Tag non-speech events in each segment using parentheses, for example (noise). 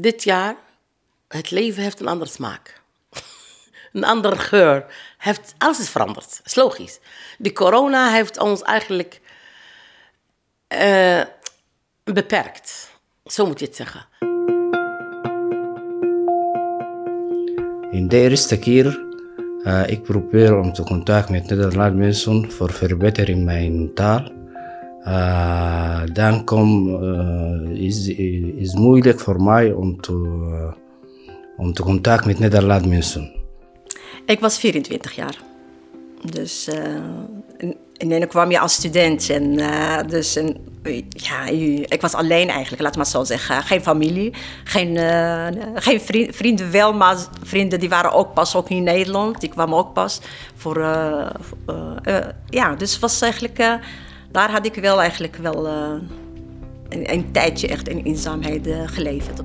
dit jaar, het leven heeft een andere smaak. (laughs) een andere geur. Heeft, alles is veranderd. is logisch. De corona heeft ons eigenlijk uh, beperkt. Zo moet je het zeggen. In de eerste keer uh, ik probeer om te contact met Nederlandse mensen voor verbetering mijn taal. Uh, dan kom, uh, is, is moeilijk voor mij om te, om te contact met Nederlandse mensen. Ik was 24 jaar. Dus en dan kwam je als student. En, dus en, ja, ik was alleen eigenlijk, laat maar zo zeggen. Geen familie, geen, geen vriend, vrienden wel, maar vrienden die waren ook pas ook in Nederland. Die kwamen ook pas voor... Ja, dus was eigenlijk... daar had ik wel eigenlijk wel een, een, tijdje echt in eenzaamheid geleefd.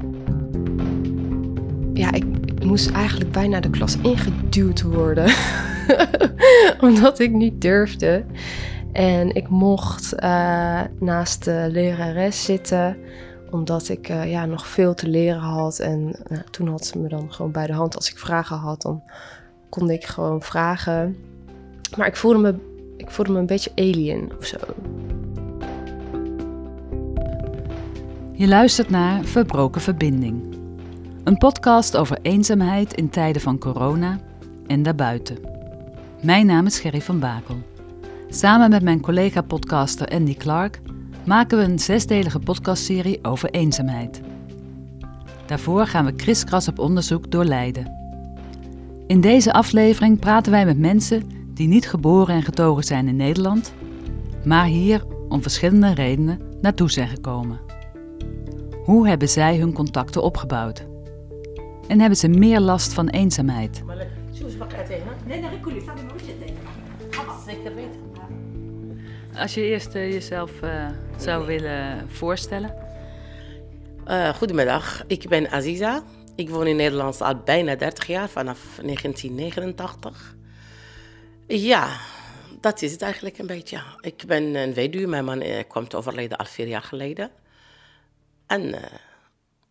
Ja, ik, moest eigenlijk bijna de klas ingeduwd worden. (laughs) omdat ik niet durfde. En ik mocht uh, naast de lerares zitten, omdat ik uh, ja, nog veel te leren had. En uh, toen had ze me dan gewoon bij de hand. Als ik vragen had, dan kon ik gewoon vragen. Maar ik voelde me, ik voelde me een beetje alien of zo. Je luistert naar Verbroken Verbinding. Een podcast over eenzaamheid in tijden van corona en daarbuiten. Mijn naam is Gerry van Bakel. Samen met mijn collega-podcaster Andy Clark maken we een zesdelige podcastserie over eenzaamheid. Daarvoor gaan we kriskras op onderzoek door Leiden. In deze aflevering praten wij met mensen die niet geboren en getogen zijn in Nederland, maar hier om verschillende redenen naartoe zijn gekomen. Hoe hebben zij hun contacten opgebouwd? En hebben ze meer last van eenzaamheid? Als je eerst uh, jezelf uh, zou willen voorstellen. Uh, goedemiddag, ik ben Aziza. Ik woon in Nederland al bijna 30 jaar, vanaf 1989. Ja, dat is het eigenlijk een beetje. Ik ben een weduwe, mijn man kwam te overleden al vier jaar geleden. En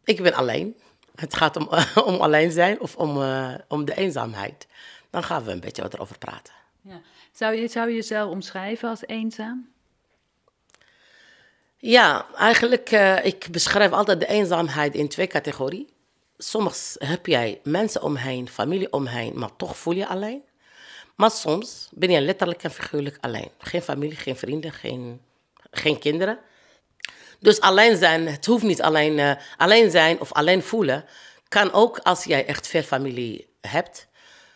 ik ben alleen. Het gaat om, (laughs) om alleen zijn of om, om de eenzaamheid. Dan gaan we een beetje wat erover praten. Ja. Zou, je, zou je jezelf omschrijven als eenzaam? Ja, eigenlijk, uh, ik beschrijf altijd de eenzaamheid in twee categorieën. Soms heb jij mensen omheen, familie omheen, maar toch voel je alleen. Maar soms ben je letterlijk en figuurlijk alleen. Geen familie, geen vrienden, geen, geen kinderen. Dus alleen zijn, het hoeft niet alleen, uh, alleen zijn of alleen voelen. Kan ook als jij echt veel familie hebt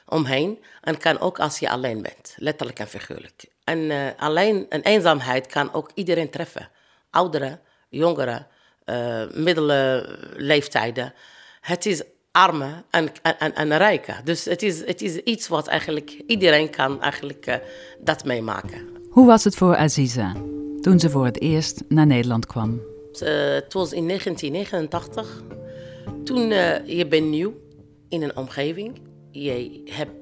omheen. En kan ook als je alleen bent, letterlijk en figuurlijk. En uh, alleen een eenzaamheid kan ook iedereen treffen. Ouderen, jongeren, uh, middelen leeftijden. Het is armen en, en, en rijken. Dus het is, het is iets wat eigenlijk iedereen kan eigenlijk, uh, dat meemaken. Hoe was het voor Aziza toen ze voor het eerst naar Nederland kwam? het was in 1989. Toen je bent nieuw in een omgeving je, hebt,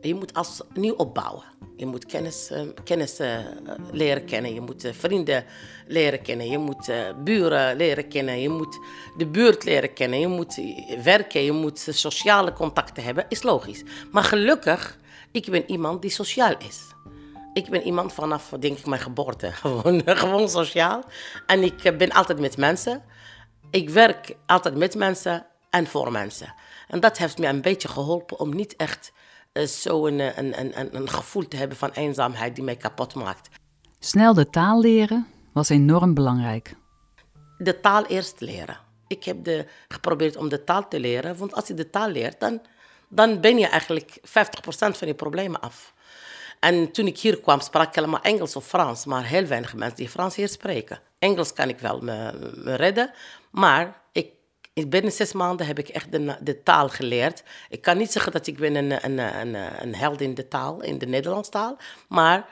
je moet als nieuw opbouwen. Je moet kennis, uh, kennis uh, leren kennen, je moet uh, vrienden leren kennen, je moet buren leren kennen, je moet de buurt leren kennen, je moet werken, je moet sociale contacten hebben, is logisch. Maar gelukkig, ik ben iemand die sociaal is. Ik ben iemand vanaf, denk ik, mijn geboorte. (laughs) Gewoon, gewoon sociaal. En ik ben altijd met mensen. Ik werk altijd met mensen en voor mensen. En dat heeft me een beetje geholpen om niet echt uh, zo een, een, een, een gevoel te hebben van eenzaamheid die mij kapot maakt. Snel de taal leren was enorm belangrijk. De taal eerst leren. Ik heb de, geprobeerd om de taal te leren, want als je de taal leert, dan, dan ben je eigenlijk 50% van je problemen af. En toen ik hier kwam, sprak ik helemaal Engels of Frans, maar heel weinig mensen die Frans hier spreken. Engels kan ik wel me, me redden, maar binnen zes maanden heb ik echt de, de, taal geleerd. Ik kan niet zeggen dat ik ben een, een, een, een held in de taal, in de Nederlandse taal. Maar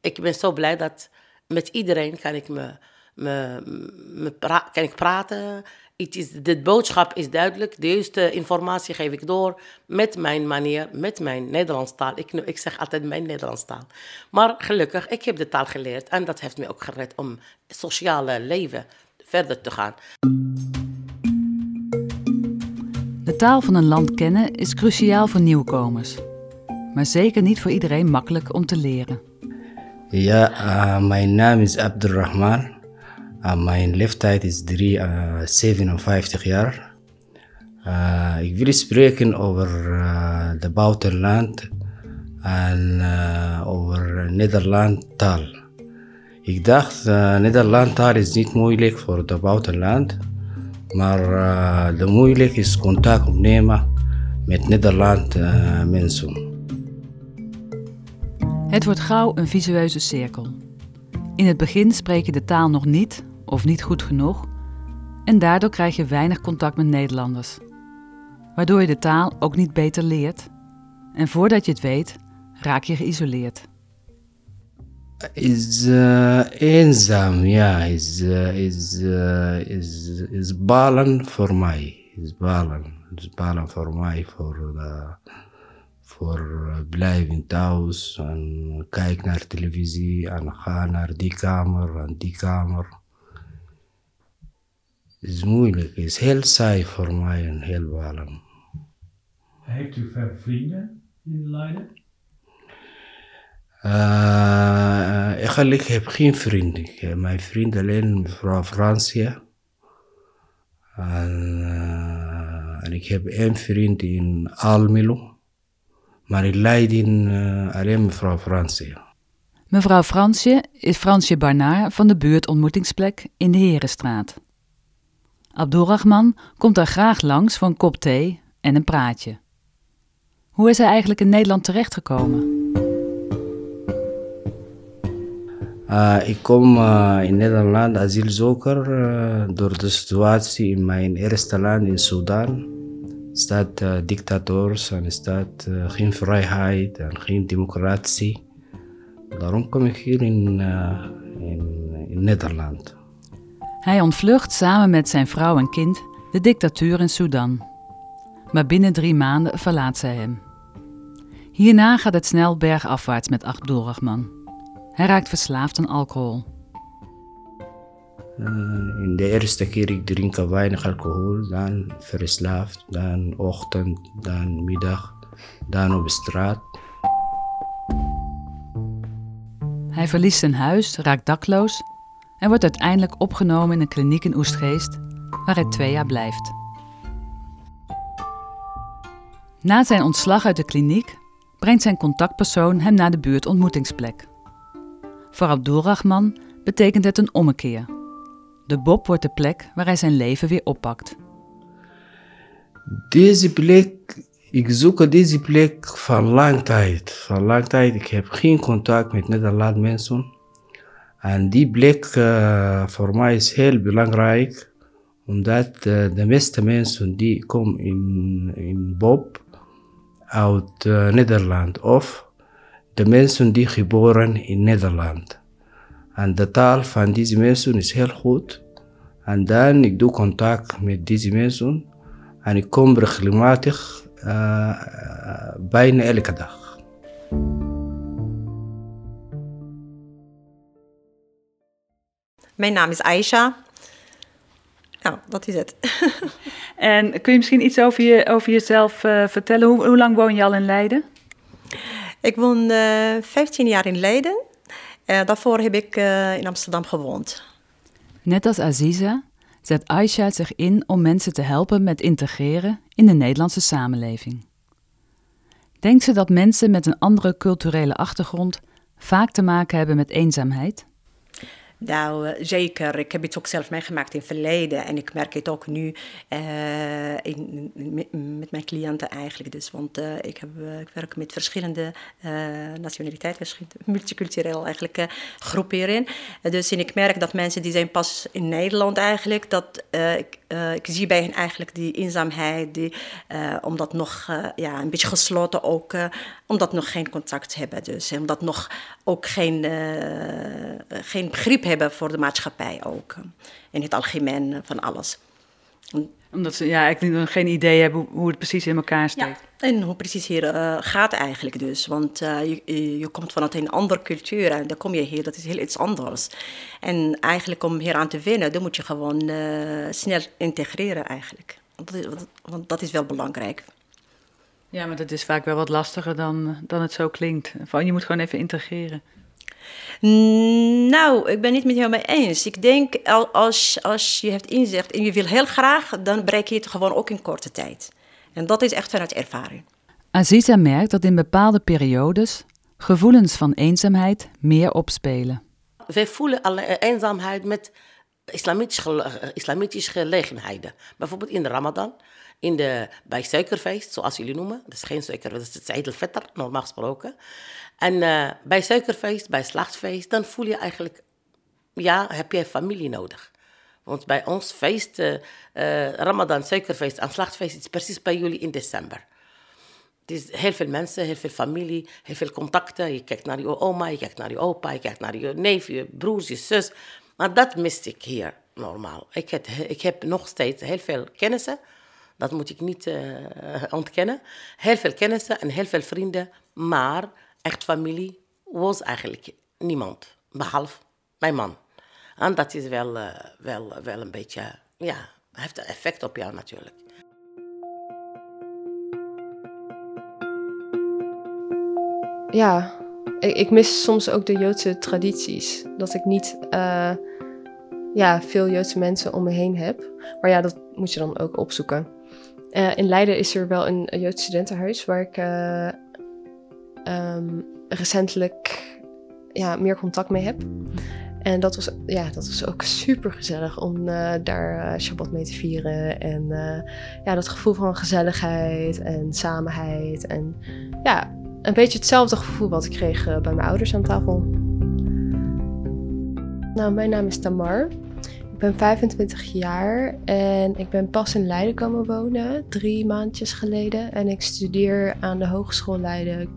ik ben zo blij dat met iedereen kan ik, me, me, me kan praten. Is, de boodschap is duidelijk. De juiste informatie geef ik door met mijn manier, met mijn Nederlandse taal. Ik, ik zeg altijd mijn Nederlandse taal. Maar gelukkig, ik heb de taal geleerd en dat heeft me ook gered om sociale leven verder te gaan. Taal van een land kennen is cruciaal voor nieuwkomers. Maar zeker niet voor iedereen makkelijk om te leren. Ja, uh, mijn naam is Abdurrahman. Uh, mijn leeftijd is drie, uh, 57 jaar. Uh, ik wil spreken over de buitenland en over Nederland taal. Ik dacht, uh, Nederland taal is niet moeilijk voor de buitenland, maar uh, de moeilijk is contact opnemen met Nederland uh, mensen. Het wordt gauw een visueuze cirkel. In het begin spreek je de taal nog niet of niet goed genoeg en daardoor krijg je weinig contact met Nederlanders. Waardoor je de taal ook niet beter leert en voordat je het weet raak je geïsoleerd. Is uh, eenzaam, ja, is, uh, is, uh, is, is balen voor mij. Is balen, is balen voor mij, voor, voor blijven thuis en kijk naar televisie en ga naar die kamer en die kamer. Is moeilijk, is heel saai voor mij en heel balen. Heeft u veel vrienden in Leiden? Uh, eigenlijk heb ik geen vrienden. Ik heb mijn vriend alleen mevrouw Francia. En, uh, en, ik heb één vriend in Almelo. Maar in Leiden uh, alleen mevrouw Francia. Mevrouw Fransje is Fransje Barnaar van de buurt Ontmoetingsplek in de Herenstraat. Abdulrahman komt daar graag langs voor een kop thee en een praatje. Hoe is hij eigenlijk in Nederland terechtgekomen? Uh, ik kom uh, in Nederland asielzoeker uh, door de situatie in mijn eerste land in Sudan. staat dictators en staat geen vrijheid en geen democratie. Daarom kom ik hier in Nederland. Hij ontvlucht samen met zijn vrouw en kind de dictatuur in Sudan. Maar binnen drie maanden verlaat zij hem. Hierna gaat het snel bergafwaarts met Abdulrahman. Hij raakt verslaafd aan alcohol. Uh, in de eerste keer ik drink weinig alcohol, dan verslaafd, dan ochtend, dan middag, dan op straat. Hij verliest zijn huis, raakt dakloos en wordt uiteindelijk opgenomen in een kliniek in Oestgeest, waar hij twee jaar blijft. Na zijn ontslag uit de kliniek brengt zijn contactpersoon hem naar de buurtontmoetingsplek. Voor Abdulrahman betekent het een ommekeer. De Bob wordt de plek waar hij zijn leven weer oppakt. Deze plek, ik zoek deze plek van lang tijd. Van lang tijd, ik heb geen contact met Nederland mensen. En die plek uh, voor mij is heel belangrijk, omdat uh, de meeste mensen die komen in, in Bob uit uh, Nederland of de mensen die geboren in Nederland. En de taal van deze mensen is heel goed. En dan ik doe contact met deze mensen. En ik kom regelmatig uh, bijna elke dag. Mijn naam is Aisha. Nou, dat is het. (laughs) en kun je misschien iets over, je, over jezelf uh, vertellen? Hoe, hoe lang woon je al in Leiden? Ik woon uh, 15 jaar in Leiden. Uh, daarvoor heb ik uh, in Amsterdam gewoond. Net als Aziza zet Aisha zich in om mensen te helpen met integreren in de Nederlandse samenleving. Denkt ze dat mensen met een andere culturele achtergrond vaak te maken hebben met eenzaamheid? Nou, zeker. Ik heb het ook zelf meegemaakt in het verleden. En ik merk het ook nu uh, in, met, mijn cliënten eigenlijk. Dus, want uh, ik, heb, ik werk met verschillende nationaliteiten, (laughs) multicultureel eigenlijk groepen hierin. dus en ik merk dat mensen die zijn pas in Nederland eigenlijk, dat ik, ik zie bij hen eigenlijk die eenzaamheid, die, omdat nog ja, een beetje gesloten ook, omdat nog geen contact hebben. Dus omdat nog ook geen, geen begrip hebben voor de maatschappij ook. In het algemeen van alles. Omdat ze ja, eigenlijk geen idee hebben hoe het precies in elkaar steekt. Ja, en hoe precies hier uh, gaat eigenlijk dus. Want uh, je, je komt vanuit een andere cultuur en dan kom je hier, dat is heel iets anders. En eigenlijk om hier aan te winnen, dan moet je gewoon uh, snel integreren eigenlijk. Dat is, want dat is wel belangrijk. Ja, maar dat is vaak wel wat lastiger dan, dan het zo klinkt. Van, je moet gewoon even integreren. Nou, ik ben niet met jou mee eens. Ik denk, als, als je hebt inzicht en je wil heel graag, dan bereik je het gewoon ook in korte tijd. En dat is echt vanuit ervaring. Aziza merkt dat in bepaalde periodes gevoelens van eenzaamheid meer opspelen. Wij voelen alle eenzaamheid met islamitische, islamitische gelegenheden. Bijvoorbeeld in de Ramadan, in de, bij suikerfeest, zoals jullie noemen. Dat is geen suikerfeest, dat is het al-Fitr, normaal gesproken. En uh, bij suikerfeest, bij slachtfeest, dan voel je eigenlijk, ja, heb je familie nodig. Want bij ons feest, uh, Ramadan, suikerfeest en slachtfeest, is precies bij jullie in december. Het is heel veel mensen, heel veel familie, heel veel contacten. Je kijkt naar je oma, je kijkt naar je opa, je kijkt naar je neef, je broers, je zus. Maar dat miste ik hier normaal. Ik heb, ik heb nog steeds heel veel kennissen. Dat moet ik niet uh, ontkennen. Heel veel kennissen en heel veel vrienden. Maar echt familie was eigenlijk niemand. Behalve mijn man. En dat is wel, uh, wel, wel een beetje, ja, heeft een effect op jou natuurlijk. Ja, ik, mis soms ook de Joodse tradities. Dat ik niet uh, ja, veel Joodse mensen om me heen heb. Maar ja, dat moet je dan ook opzoeken. Uh, in Leiden is er wel een, een Joods studentenhuis waar ik uh, um, recentelijk ja, meer contact mee heb. En dat was, ja, dat was ook super gezellig om daar Shabbat mee te vieren. En ja, dat gevoel van gezelligheid en samenheid. En ja, een beetje hetzelfde gevoel wat ik kreeg bij mijn ouders aan tafel. Nou, mijn naam is Tamar. Ik ben 25 jaar en ik ben pas in Leiden komen wonen, drie maandjes geleden. En ik studeer aan de Hogeschool Leiden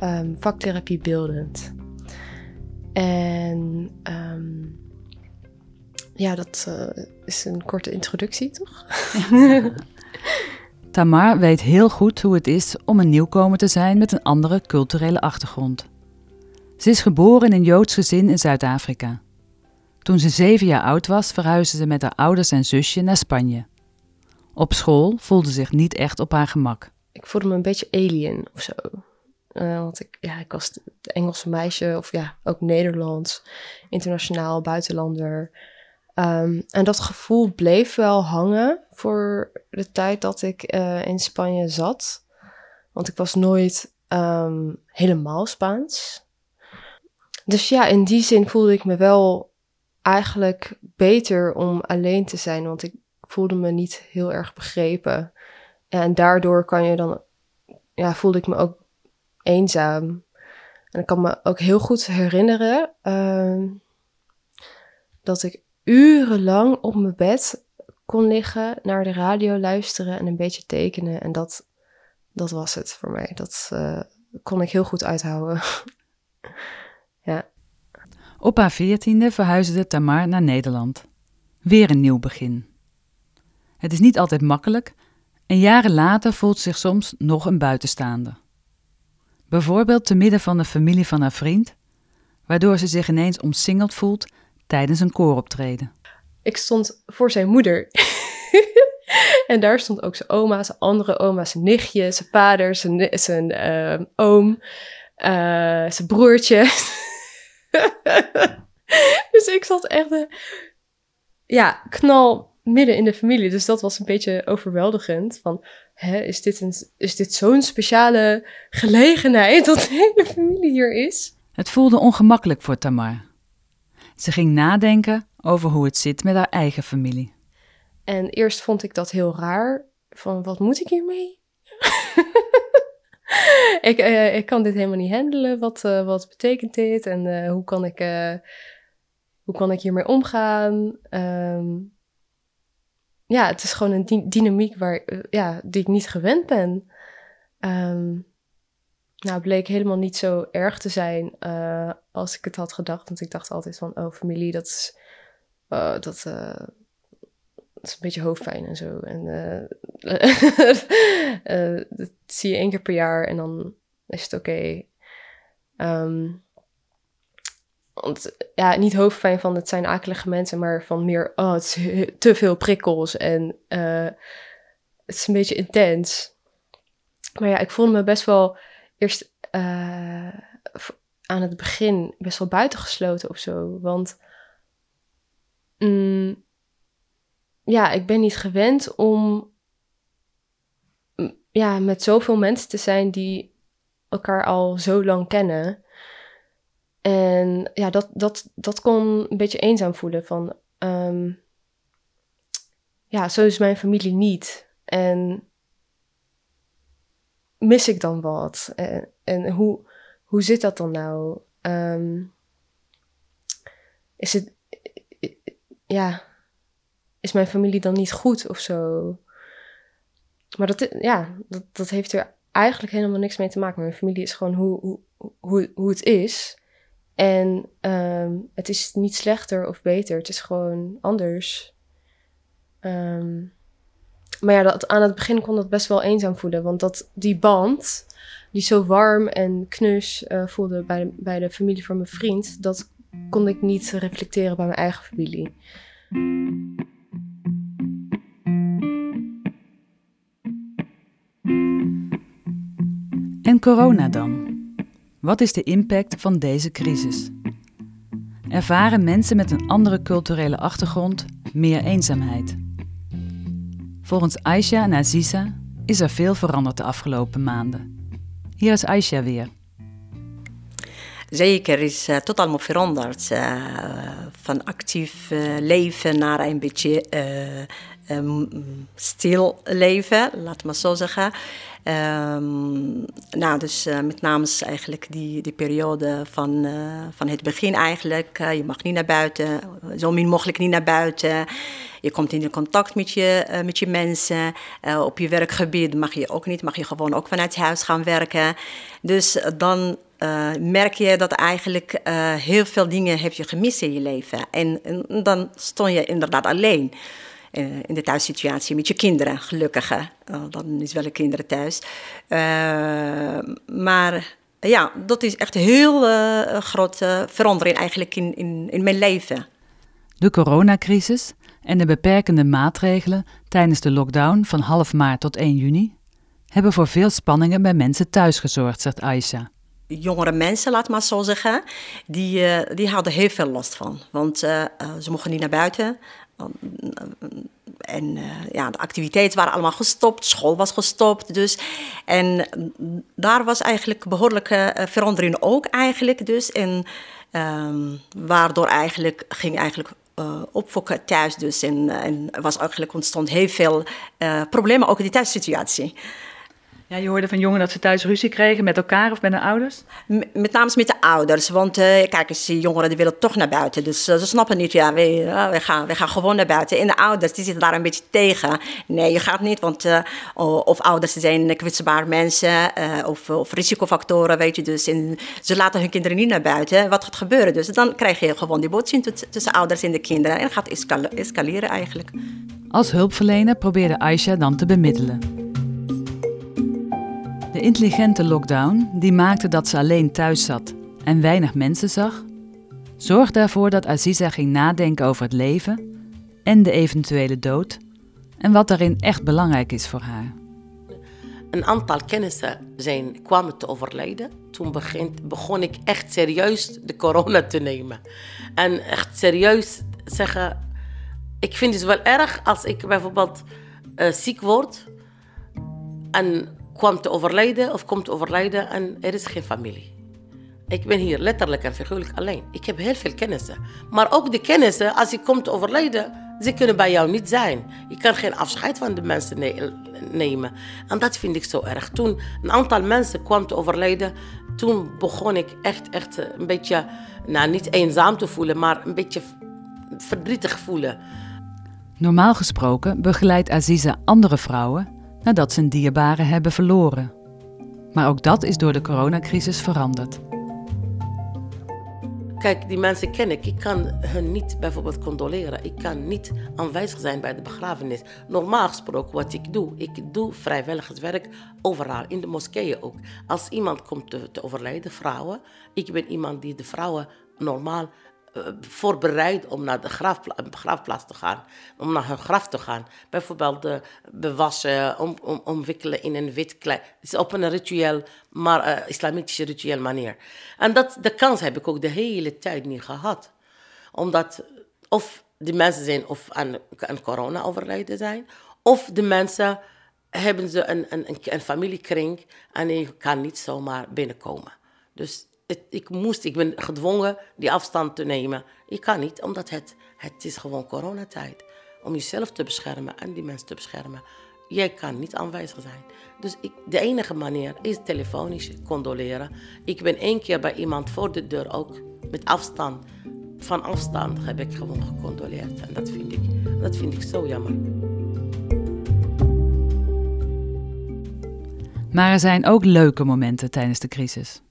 um, vaktherapie beeldend. En um, ja, dat uh, is een korte introductie, toch? (laughs) Tamar weet heel goed hoe het is om een nieuwkomer te zijn met een andere culturele achtergrond. Ze is geboren in een Joods gezin in Zuid-Afrika. Toen ze zeven jaar oud was, verhuisde ze met haar ouders en zusje naar Spanje. Op school voelde ze zich niet echt op haar gemak. Ik voelde me een beetje alien of zo. Uh, want ik, ja, ik was het Engelse meisje, of ja, ook Nederlands, internationaal, buitenlander. Um, en dat gevoel bleef wel hangen voor de tijd dat ik uh, in Spanje zat. Want ik was nooit um, helemaal Spaans. Dus ja, in die zin voelde ik me wel eigenlijk beter om alleen te zijn, want ik voelde me niet heel erg begrepen. En daardoor kan je dan, ja, voelde ik me ook eenzaam. En ik kan me ook heel goed herinneren uh, dat ik urenlang op mijn bed kon liggen, naar de radio luisteren en een beetje tekenen. En dat, dat was het voor mij. Dat uh, kon ik heel goed uithouden. (laughs) ja. Op haar veertiende verhuisde Tamar naar Nederland. Weer een nieuw begin. Het is niet altijd makkelijk en jaren later voelt zich soms nog een buitenstaander. Bijvoorbeeld te midden van de familie van haar vriend, waardoor ze zich ineens omsingeld voelt tijdens een kooroptreden. Ik stond voor zijn moeder. (laughs) en daar stond ook zijn oma, zijn andere oma, zijn nichtje, zijn vader, zijn, zijn uh, oom, uh, zijn broertje. (laughs) dus ik zat echt, uh, ja, knal midden in de familie. Dus dat was een beetje overweldigend. Van, hè, is dit, een, is dit zo'n speciale gelegenheid dat de hele familie hier is? Het voelde ongemakkelijk voor Tamar. Ze ging nadenken over hoe het zit met haar eigen familie. En eerst vond ik dat heel raar. Van, wat moet ik hiermee? (laughs) ik, uh, ik kan dit helemaal niet handelen. Wat, uh, wat betekent dit? En uh, hoe, kan ik, hoe kan ik hiermee omgaan? Um, ja, het is gewoon een dynamiek waar, eh, ja, die ik niet gewend ben. Um, nou, bleek helemaal niet zo erg te zijn uh, als ik het had gedacht. Want ik dacht altijd van, oh, familie, dat is, dat, uh, dat is een beetje hoofdpijn en zo. En (laughs) dat zie je één keer per jaar en dan is het oké. Um, want ja, niet hoofdpijn van het zijn akelige mensen, maar van meer, oh, het is te veel prikkels. En het is een beetje intens. Maar ja, ik voelde me best wel eerst eh, aan het begin best wel buitengesloten of zo. Want mm, ja, ik ben niet gewend om ja, met zoveel mensen te zijn die elkaar al zo lang kennen. En ja, dat, dat, dat kon een beetje eenzaam voelen. Van, ehm, ja, zo is mijn familie niet. En mis ik dan wat? En, en hoe, hoe zit dat dan nou? Ehm, is het, ja, is mijn familie dan niet goed of zo? Maar dat, ja, dat, dat heeft er eigenlijk helemaal niks mee te maken. Mijn familie is gewoon hoe, hoe, hoe, hoe het is. En ehm, het is niet slechter of beter. Het is gewoon anders. Ehm, maar ja, dat, aan het begin kon dat best wel eenzaam voelen. Want dat, die band, die zo warm en knus eh, voelde bij de, bij de familie van mijn vriend... dat kon ik niet reflecteren bij mijn eigen familie. En corona dan? Wat is de impact van deze crisis? Ervaren mensen met een andere culturele achtergrond meer eenzaamheid? Volgens Aisha en Aziza is er veel veranderd de afgelopen maanden. Hier is Aisha weer. Zeker is uh, totaal veranderd. Uh, van actief uh, leven naar een beetje um, stil leven, laat maar zo zeggen. Um, nou, dus uh, met name eigenlijk die, die periode van, uh, van het begin eigenlijk. Uh, je mag niet naar buiten, zo min mogelijk niet naar buiten. Je komt in contact met je, met je mensen. op je werkgebied mag je ook niet, mag je gewoon ook vanuit huis gaan werken. Dus dan merk je dat eigenlijk heel veel dingen heb je gemist in je leven. En, dan stond je inderdaad alleen in de thuissituatie met je kinderen, gelukkig. Oh, dan is wel een kinderen thuis. maar ja, dat is echt een heel grote verandering eigenlijk in, in, in mijn leven. De coronacrisis en de beperkende maatregelen tijdens de lockdown van half maart tot 1 juni hebben voor veel spanningen bij mensen thuis gezorgd, zegt Aisha jongere mensen, laat maar zo zeggen, die, die hadden heel veel last van. Want uh, ze mochten niet naar buiten. En ja, de activiteiten waren allemaal gestopt, school was gestopt. Dus. En daar was eigenlijk behoorlijke verandering ook eigenlijk. Dus. En um, waardoor eigenlijk ging eigenlijk uh, thuis dus. En, en was eigenlijk ontstond heel veel problemen ook in die thuissituatie. Ja, je hoorde van jongeren dat ze thuis ruzie kregen met elkaar of met hun ouders? Met name met de ouders. Want uh, kijk eens, die jongeren die willen toch naar buiten. Dus uh, ze snappen niet, ja, we, uh, we, gaan, we gaan gewoon naar buiten. En de ouders die zitten daar een beetje tegen. Nee, je gaat niet, want of ouders zijn kwetsbare mensen of, of risicofactoren, weet je. Dus en ze laten hun kinderen niet naar buiten. Wat gaat gebeuren? Dus dan krijg je gewoon die botsing tussen ouders en de kinderen. En het gaat escal escaleren eigenlijk. Als hulpverlener probeerde Aisha dan te bemiddelen. De intelligente lockdown, die maakte dat ze alleen thuis zat en weinig mensen zag, zorgde ervoor dat Aziza ging nadenken over het leven en de eventuele dood en wat daarin echt belangrijk is voor haar. Een aantal kennissen zijn, kwamen te overlijden. Toen begon ik echt serieus de corona te nemen. En echt serieus zeggen, ik vind het wel erg als ik bijvoorbeeld uh, ziek word en kwam te overlijden of komt te overlijden en er is geen familie. Ik ben hier letterlijk en figuurlijk alleen. Ik heb heel veel kennissen. Maar ook de kennissen, als je komt te overlijden, ze kunnen bij jou niet zijn. Je kan geen afscheid van de mensen ne nemen. En dat vind ik zo erg. Toen een aantal mensen kwam te overlijden, toen begon ik echt, echt een beetje, nou niet eenzaam te voelen, maar een beetje verdrietig voelen. Normaal gesproken begeleidt Aziza andere vrouwen nadat ze een dierbare hebben verloren. Maar ook dat is door de coronacrisis veranderd. Kijk, die mensen ken ik. Ik kan hun niet bijvoorbeeld condoleren. Ik kan niet aanwezig zijn bij de begrafenis. Normaal gesproken, wat ik doe, ik doe vrijwilligerswerk overal, in de moskeeën ook. Als iemand komt te, te overlijden, vrouwen, ik ben iemand die de vrouwen normaal voorbereid om naar de grafpla grafplaats te gaan, om naar hun graf te gaan. Bijvoorbeeld de bewassen, om, om, omwikkelen in een wit kleed. Het is op een ritueel, maar uh, islamitische ritueel manier. En dat, de kans heb ik ook de hele tijd niet gehad. Omdat of die mensen zijn of aan, aan corona overleden zijn, of de mensen hebben ze een, een, een familiekring en je kan niet zomaar binnenkomen. Dus ik, moest, ik ben gedwongen die afstand te nemen. Ik kan niet, omdat het, het is gewoon coronatijd. Om jezelf te beschermen en die mensen te beschermen. Jij kan niet aanwezig zijn. Dus ik, de enige manier is telefonisch condoleren. Ik ben één keer bij iemand voor de deur ook met afstand. Van afstand heb ik gewoon gecondoleerd. En dat vind ik, dat vind ik zo jammer. Maar er zijn ook leuke momenten tijdens de crisis.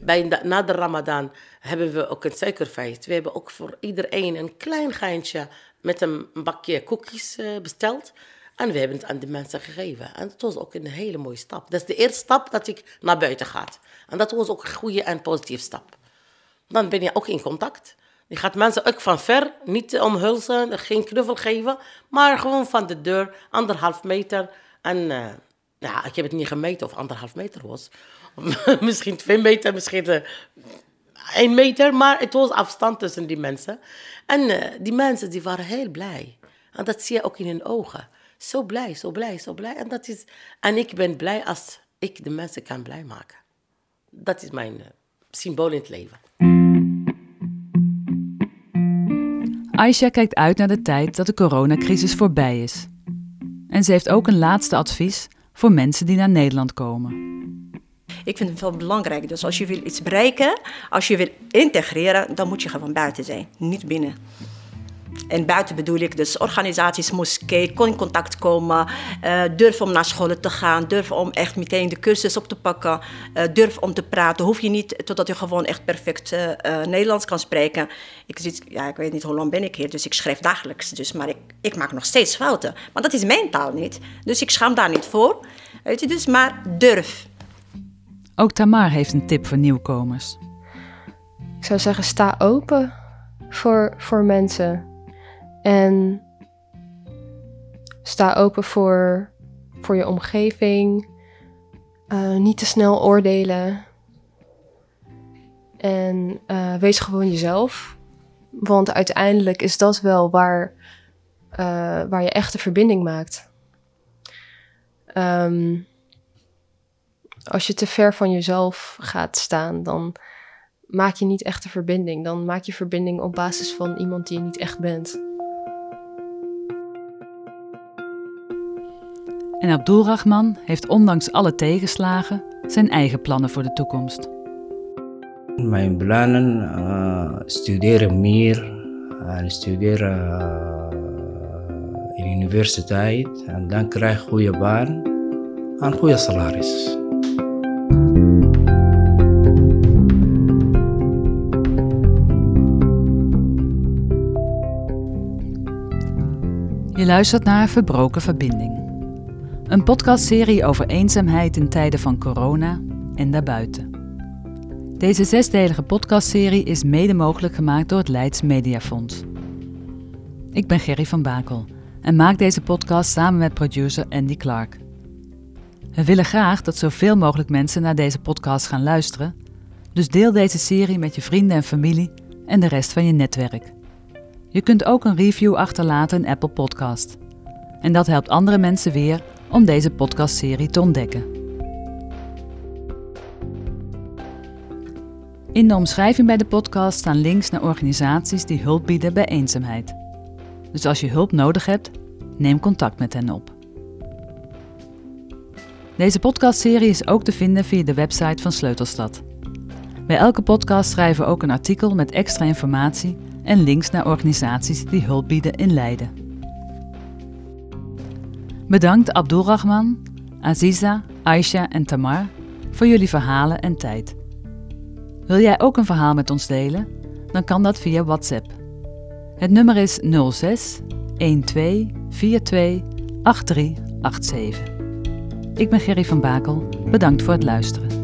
Bij na de Ramadan hebben we ook een suikerfeest. We hebben ook voor iedereen een klein geintje met een bakje koekjes eh, besteld. En we hebben het aan de mensen gegeven. En dat was ook een hele mooie stap. Dat is de eerste stap dat ik naar buiten ga. En dat was ook een goede en positieve stap. Dan ben je ook in contact. Je gaat mensen ook van ver, niet omhulzen, geen knuffel geven, maar gewoon van de deur, anderhalf meter. En uh, ja, ik heb het niet gemeten of anderhalf meter was. (laughs) misschien twee meter, misschien uh, één meter, maar het was afstand tussen die mensen. En uh, die mensen die waren heel blij. En dat zie je ook in hun ogen. Zo blij, zo blij, zo blij. En, dat is, en ik ben blij als ik de mensen kan blij maken. Dat is mijn uh, symbool in het leven. Aisha kijkt uit naar de tijd dat de coronacrisis voorbij is. En ze heeft ook een laatste advies voor mensen die naar Nederland komen. Ik vind het wel belangrijk. Dus als je wil iets bereiken, als je wil integreren, dan moet je gewoon buiten zijn, niet binnen. En buiten bedoel ik dus organisaties, moskee, kon in contact komen, uh, durf om naar scholen te gaan, durf om echt meteen de cursus op te pakken, uh, durf om te praten. Hoef je niet totdat je gewoon echt perfect uh, Nederlands kan spreken. Ik, zit, ja, ik weet niet hoe lang ben ik hier, dus ik schrijf dagelijks. Dus, maar ik, ik maak nog steeds fouten. Maar dat is mijn taal niet. Dus ik schaam daar niet voor. Weet je, dus maar durf. Ook Tamar heeft een tip voor nieuwkomers. Ik zou zeggen, sta open voor, voor mensen. En sta open voor, voor je omgeving. Uh, niet te snel oordelen. En uh, wees gewoon jezelf. Want uiteindelijk is dat wel waar, uh, waar je echte verbinding maakt. Um, als je te ver van jezelf gaat staan, dan maak je niet echt een verbinding. Dan maak je verbinding op basis van iemand die je niet echt bent. En Abdulrahman heeft ondanks alle tegenslagen zijn eigen plannen voor de toekomst. Mijn plannen uh, studeren meer en studeren uh, in de universiteit en dan krijg je goede baan en goede salaris. Luistert naar Verbroken Verbinding. Een podcastserie over eenzaamheid in tijden van corona en daarbuiten. Deze zesdelige podcastserie is mede mogelijk gemaakt door het Leids Mediafonds. Ik ben Gerry van Bakel en maak deze podcast samen met producer Andy Clark. We willen graag dat zoveel mogelijk mensen naar deze podcast gaan luisteren, dus deel deze serie met je vrienden en familie en de rest van je netwerk. Je kunt ook een review achterlaten in Apple Podcast. En dat helpt andere mensen weer om deze podcastserie te ontdekken. In de omschrijving bij de podcast staan links naar organisaties die hulp bieden bij eenzaamheid. Dus als je hulp nodig hebt, neem contact met hen op. Deze podcastserie is ook te vinden via de website van Sleutelstad. Bij elke podcast schrijven we ook een artikel met extra informatie en links naar organisaties die hulp bieden in Leiden. Bedankt Abdulrahman, Aziza, Aisha en Tamar voor jullie verhalen en tijd. Wil jij ook een verhaal met ons delen? Dan kan dat via WhatsApp. Het nummer is 06 12 42 8387. Ik ben Gerry van Bakel. Bedankt voor het luisteren.